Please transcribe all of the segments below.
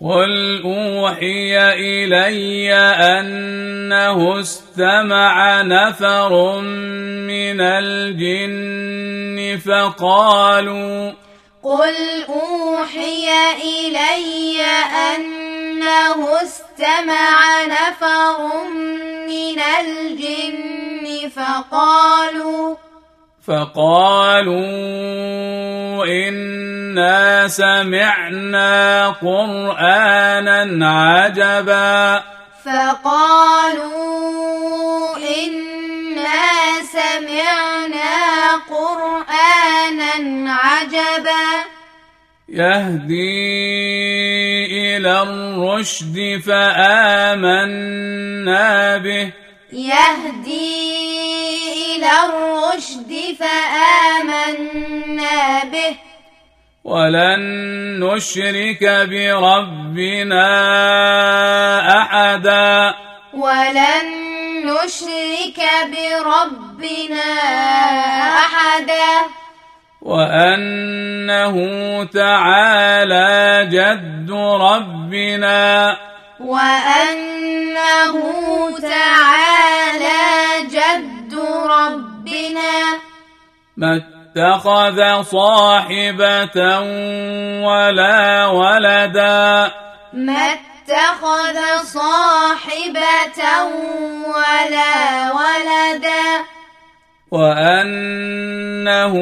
قل اوحي الي انه استمع نفر من الجن فقالوا قل أوحي إلي أنه استمع نفر من الجن فقالوا فقالوا إنا سمعنا قرآنا عجبا. فقالوا إنا سمعنا قرآنا عجبا. يهدي إلى الرشد فآمنا به. يهدي إلى الرشد فآمنا به. ولن نشرك بربنا أحدا. ولن نشرك بربنا أحدا. وأنه تعالى جد ربنا. وأنه تعالى ربنا. ما اتخذ صاحبة ولا ولدا. ما اتخذ صاحبة ولا ولدا. وأنه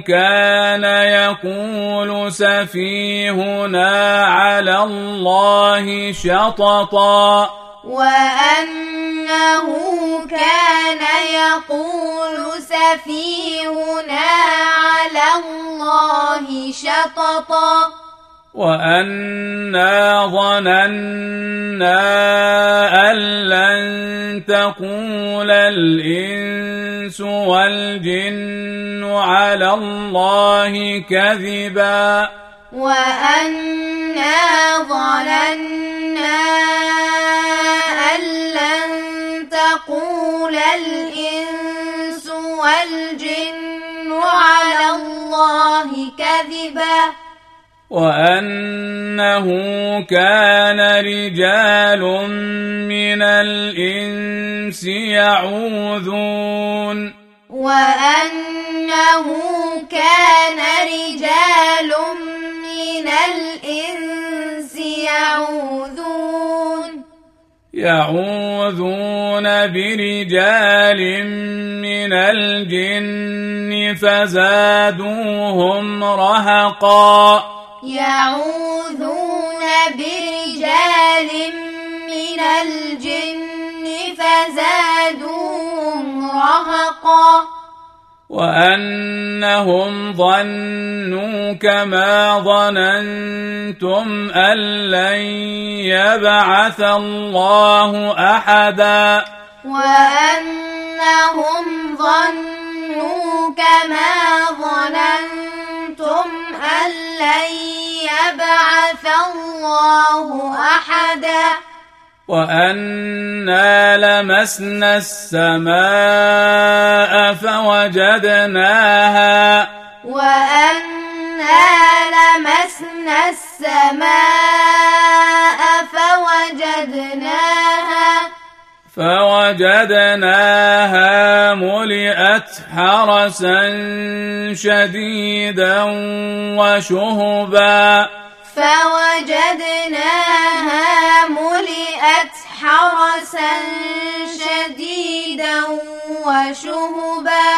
كان يقول سفيهنا على الله شططا. وأنه كان يقول سفيهنا على الله شططا. وأنا ظننا أن لن تقول الإنس والجن على الله كذبا. وأنا ظننا تقول الإنس والجن على الله كذبا. وأنه كان رجال من الإنس يعوذون. وأنه كان رجال من الإنس يعوذون. يعوذون برجال من الجن فزادوهم رهقا. يعوذون برجال من الجن فزادوهم رهقا. وانهم ظنوا كما ظننتم ان لن يبعث الله احدا وأنهم ظنوا كما ظننتم أن لن يبعث الله أحدا وانا لمسنا السماء فوجدناها وأنا لمسنا السماء فوجدناها فوجدناها ملئت حرسا شديدا وشهبا حرسا شديدا وشهبا.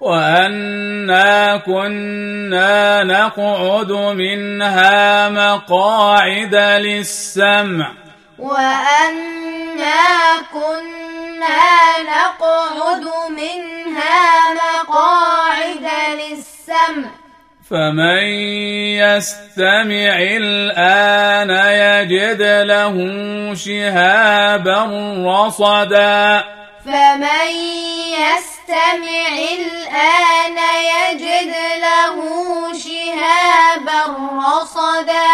وأنا كنا نقعد منها مقاعد للسمع. وأنا كنا نقعد منها مقاعد للسمع. فمن يستمع الآن يجد له شهابا رصدا. فمن يستمع الآن يجد له شهابا رصدا.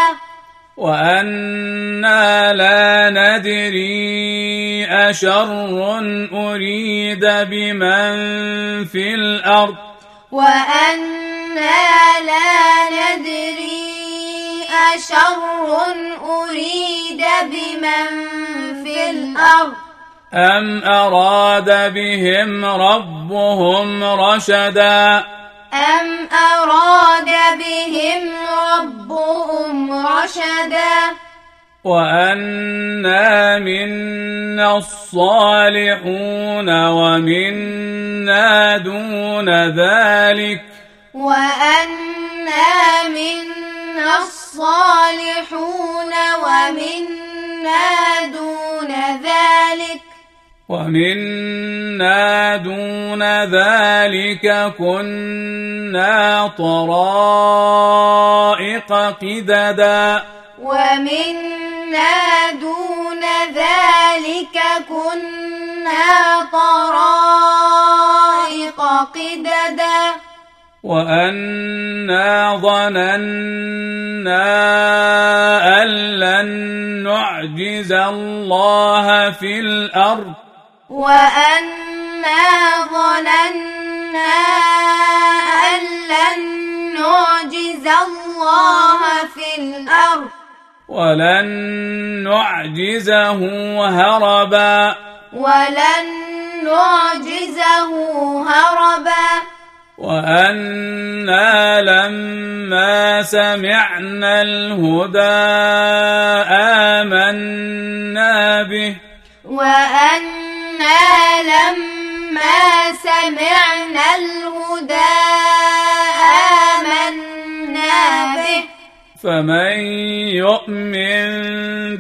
وأنا لا ندري أشر أريد بمن في الأرض. لا ندري أشر أريد بمن في الأرض. أم أراد بهم ربهم رشدا؟ أم أراد بهم ربهم رشدا؟ وأنا منا الصالحون ومنا دون ذلك. وأنا منا الصالحون ومنا دون ذلك. ومنا دون ذلك كنا طرائق قددا. ومنا دون ذلك كنا طرائق قددا. وأنا ظننا أن لن نعجز الله في الأرض وأنا ظننا أن لن نعجز الله في الأرض ولن نعجزه هربا ولن نعجزه هربا وأنا لما سمعنا الهدى آمنا به. وأنا لما سمعنا الهدى آمنا به. فمن يؤمن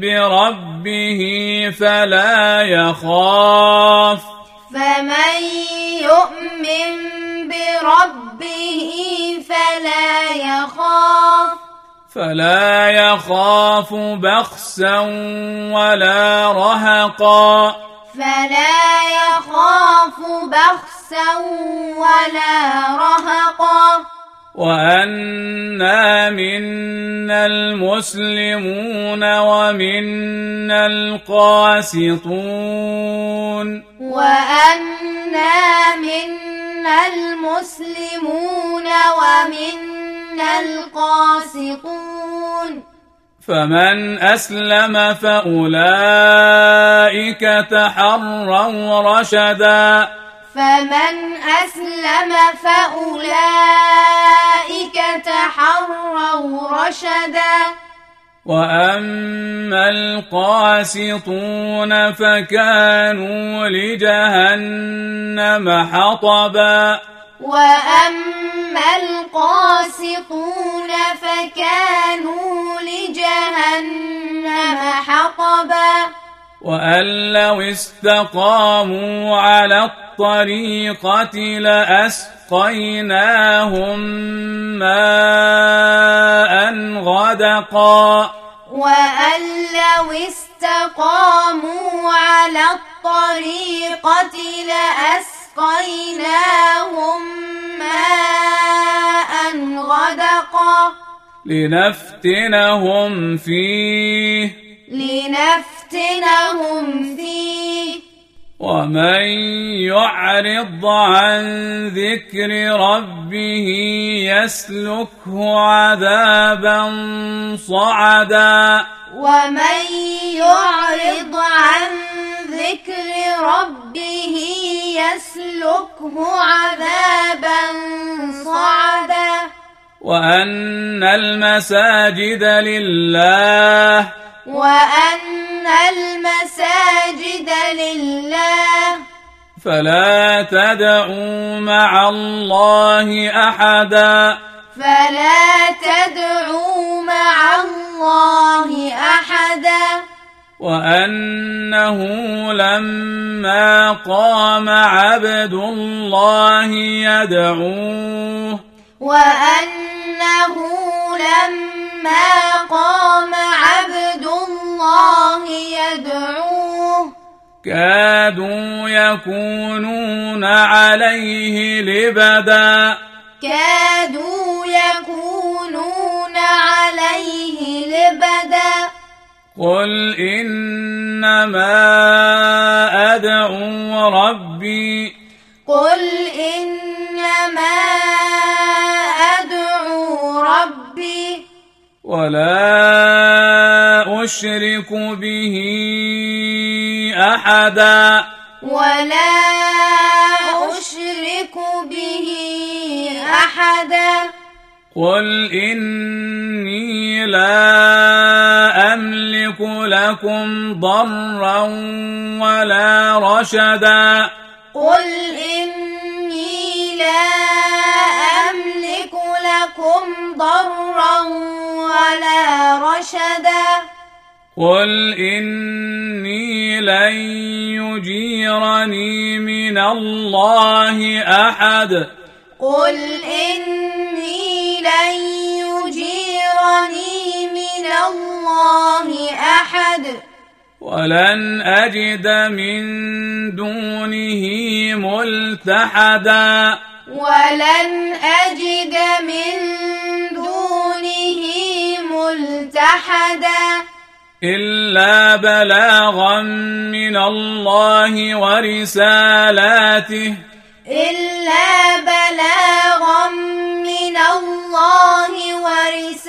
بربه فلا يخاف. بربه فلا يخاف. فلا يخاف بخسا ولا رهقا. فلا يخاف بخسا ولا رهقا. وأنا منا المسلمون ومنا القاسطون وأنا منا المسلمون ومنا القاسطون فمن أسلم فأولئك تحروا رشدا فمن أسلم فأولئك تحروا رشدا. وأما القاسطون فكانوا لجهنم حطبا. وأما القاسطون فكانوا لجهنم حطبا. وأن لو استقاموا على الطريقة لأسقيناهم ماء غدقا. وأن لو استقاموا على الطريقة لأسقيناهم ماء غدقا. لنفتنهم فيه. لنفتنهم فيه. ومن يعرض عن ذكر ربه يسلكه عذابا صعدا. ومن يعرض عن ذكر ربه يسلكه عذابا صعدا. وأن المساجد لله. وأن المساجد لله. فلا تدعوا مع الله أحدا. فلا تدعوا مع الله أحدا. وأنه لما قام عبد الله يدعوه. وأنه لما قام عبد الله يدعوه. كادوا يكونون عليه لبدا. كادوا يكونون عليه لبدا. قل إنما أدعو ربي. قل إنما أدعو ربي. ولا أشرك به أحدا. ولا أشرك به أحدا. قل إني لا أملك لكم ضرا ولا رشدا. قل إني لا أملك لكم ضرا ولا رشدا. قل إني لن يجيرني من الله أحد. قل إني لن يجيرني من الله أحد. ولن أجد من دونه ملتحدا. ولن أجد من دونه ملتحدا. إلا بلاغا من الله ورسالاته. إلا بلاغا من الله ورسالاته.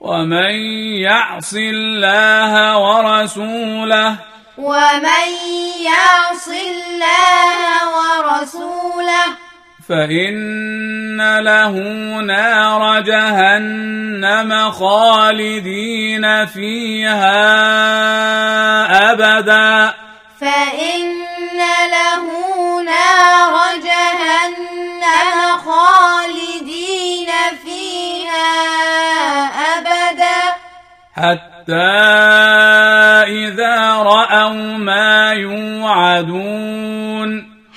ومن يعص الله ورسوله. ومن يعص الله ورسوله. فإن له نار جهنم خالدين فيها أبدا. فإن له نار جهنم خالدين فيها أبدا. حتى إذا رأوا ما يوعدون.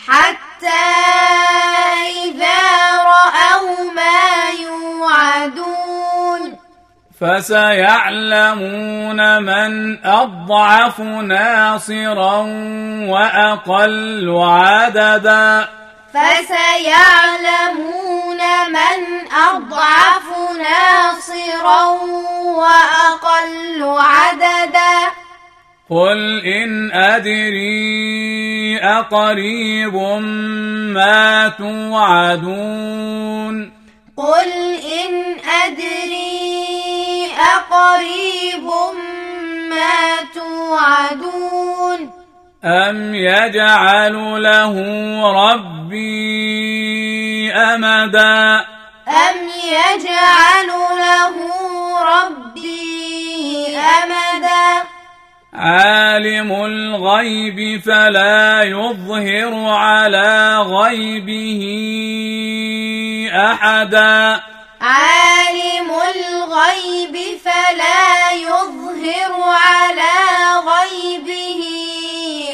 حتى فسيعلمون من أضعف ناصرا وأقل عددا. فسيعلمون من أضعف ناصرا وأقل عددا. قل إن أدري أقريب ما توعدون. قل إن أدري أقريب ما توعدون أم يجعل له ربي أمدا أم يجعل له ربي أمدا عالم الغيب فلا يظهر على غيبه أحدا عالم الغيب فلا يظهر على غيبه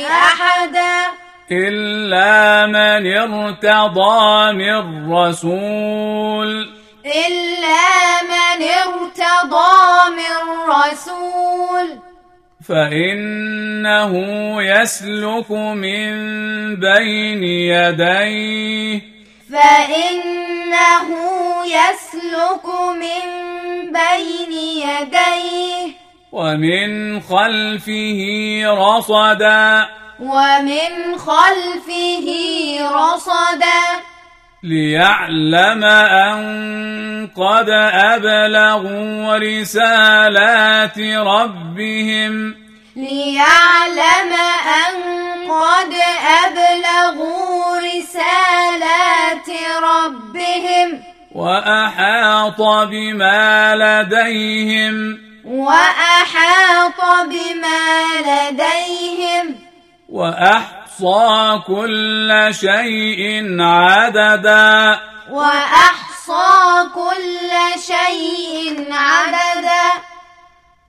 أحدا. إلا من ارتضى من رسول. إلا من ارتضى من رسول. فإنه يسلك من بين يديه. فإنه يسلك من بين يديه. ومن خلفه رصدا. ومن خلفه رصدا. ليعلم أن قد أبلغوا رسالات ربهم. ليعلم أن قد أبلغوا رسالات ربهم. وأحاط بما لديهم. وأحاط بما لديهم. وأحصى كل شيء عددا. وأحصى كل شيء عددا.